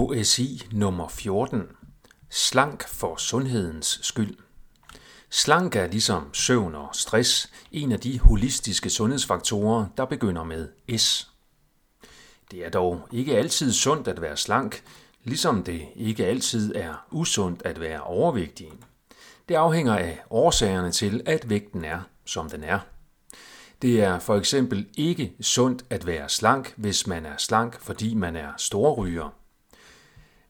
KSI nummer 14. Slank for sundhedens skyld. Slank er ligesom søvn og stress en af de holistiske sundhedsfaktorer, der begynder med S. Det er dog ikke altid sundt at være slank, ligesom det ikke altid er usundt at være overvægtig. Det afhænger af årsagerne til, at vægten er, som den er. Det er for eksempel ikke sundt at være slank, hvis man er slank, fordi man er storryger.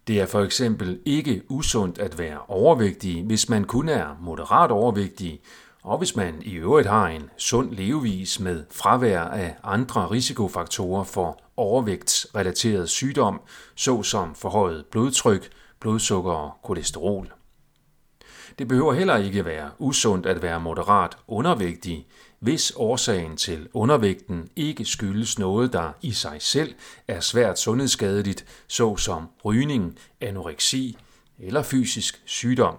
Det er for eksempel ikke usundt at være overvægtig, hvis man kun er moderat overvægtig, og hvis man i øvrigt har en sund levevis med fravær af andre risikofaktorer for overvægtsrelateret sygdom, såsom forhøjet blodtryk, blodsukker og kolesterol. Det behøver heller ikke være usundt at være moderat undervægtig, hvis årsagen til undervægten ikke skyldes noget, der i sig selv er svært sundhedsskadeligt, såsom rygning, anoreksi eller fysisk sygdom.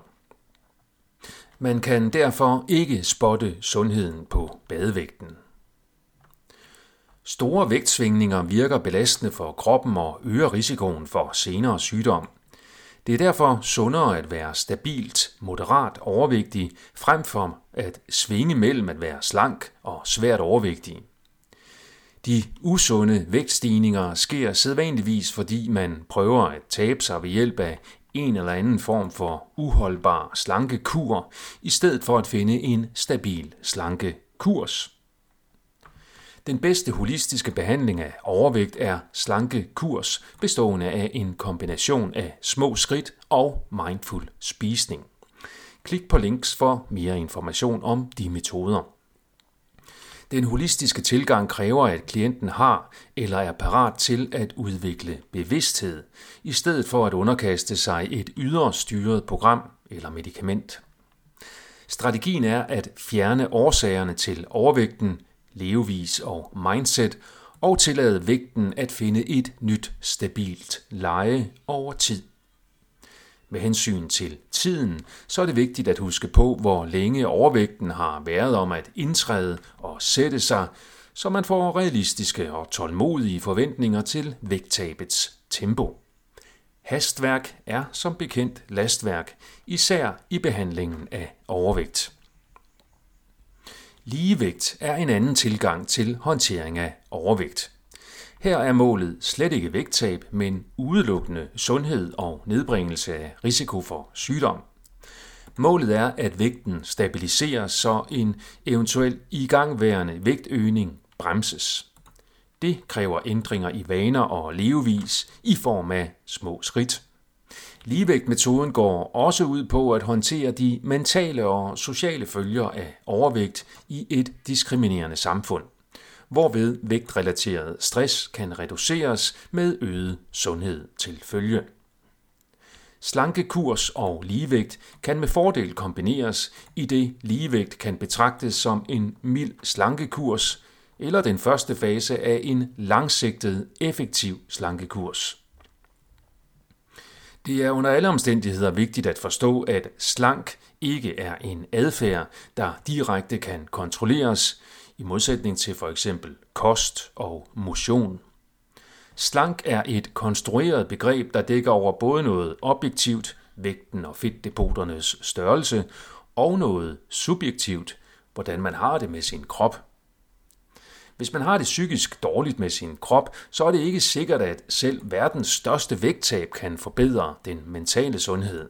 Man kan derfor ikke spotte sundheden på badevægten. Store vægtsvingninger virker belastende for kroppen og øger risikoen for senere sygdom – det er derfor sundere at være stabilt, moderat overvægtig, frem for at svinge mellem at være slank og svært overvægtig. De usunde vægtstigninger sker sædvanligvis, fordi man prøver at tabe sig ved hjælp af en eller anden form for uholdbar slankekur, i stedet for at finde en stabil slankekurs. Den bedste holistiske behandling af overvægt er slanke kurs, bestående af en kombination af små skridt og mindful spisning. Klik på links for mere information om de metoder. Den holistiske tilgang kræver, at klienten har eller er parat til at udvikle bevidsthed, i stedet for at underkaste sig et ydre styret program eller medicament. Strategien er at fjerne årsagerne til overvægten levevis og mindset, og tillade vægten at finde et nyt stabilt leje over tid. Med hensyn til tiden, så er det vigtigt at huske på, hvor længe overvægten har været om at indtræde og sætte sig, så man får realistiske og tålmodige forventninger til vægttabets tempo. Hastværk er som bekendt lastværk, især i behandlingen af overvægt. Ligevægt er en anden tilgang til håndtering af overvægt. Her er målet slet ikke vægttab, men udelukkende sundhed og nedbringelse af risiko for sygdom. Målet er, at vægten stabiliseres, så en eventuel igangværende vægtøgning bremses. Det kræver ændringer i vaner og levevis i form af små skridt. Ligevægtmetoden går også ud på at håndtere de mentale og sociale følger af overvægt i et diskriminerende samfund, hvorved vægtrelateret stress kan reduceres med øget sundhed til følge. Slankekurs og ligevægt kan med fordel kombineres, i det ligevægt kan betragtes som en mild slankekurs eller den første fase af en langsigtet, effektiv slankekurs. Det er under alle omstændigheder vigtigt at forstå, at slank ikke er en adfærd, der direkte kan kontrolleres, i modsætning til for eksempel kost og motion. Slank er et konstrueret begreb, der dækker over både noget objektivt, vægten og fedtdepoternes størrelse, og noget subjektivt, hvordan man har det med sin krop. Hvis man har det psykisk dårligt med sin krop, så er det ikke sikkert, at selv verdens største vægttab kan forbedre den mentale sundhed.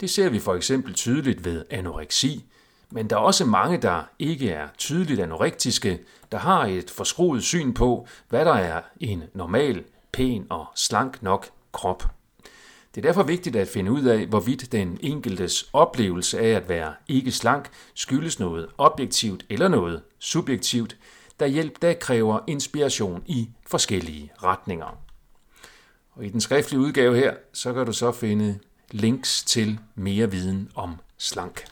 Det ser vi for eksempel tydeligt ved anoreksi, men der er også mange, der ikke er tydeligt anorektiske, der har et forskruet syn på, hvad der er en normal, pæn og slank nok krop. Det er derfor vigtigt at finde ud af, hvorvidt den enkeltes oplevelse af at være ikke slank skyldes noget objektivt eller noget subjektivt, der hjælp der kræver inspiration i forskellige retninger. Og i den skriftlige udgave her, så kan du så finde links til mere viden om slank.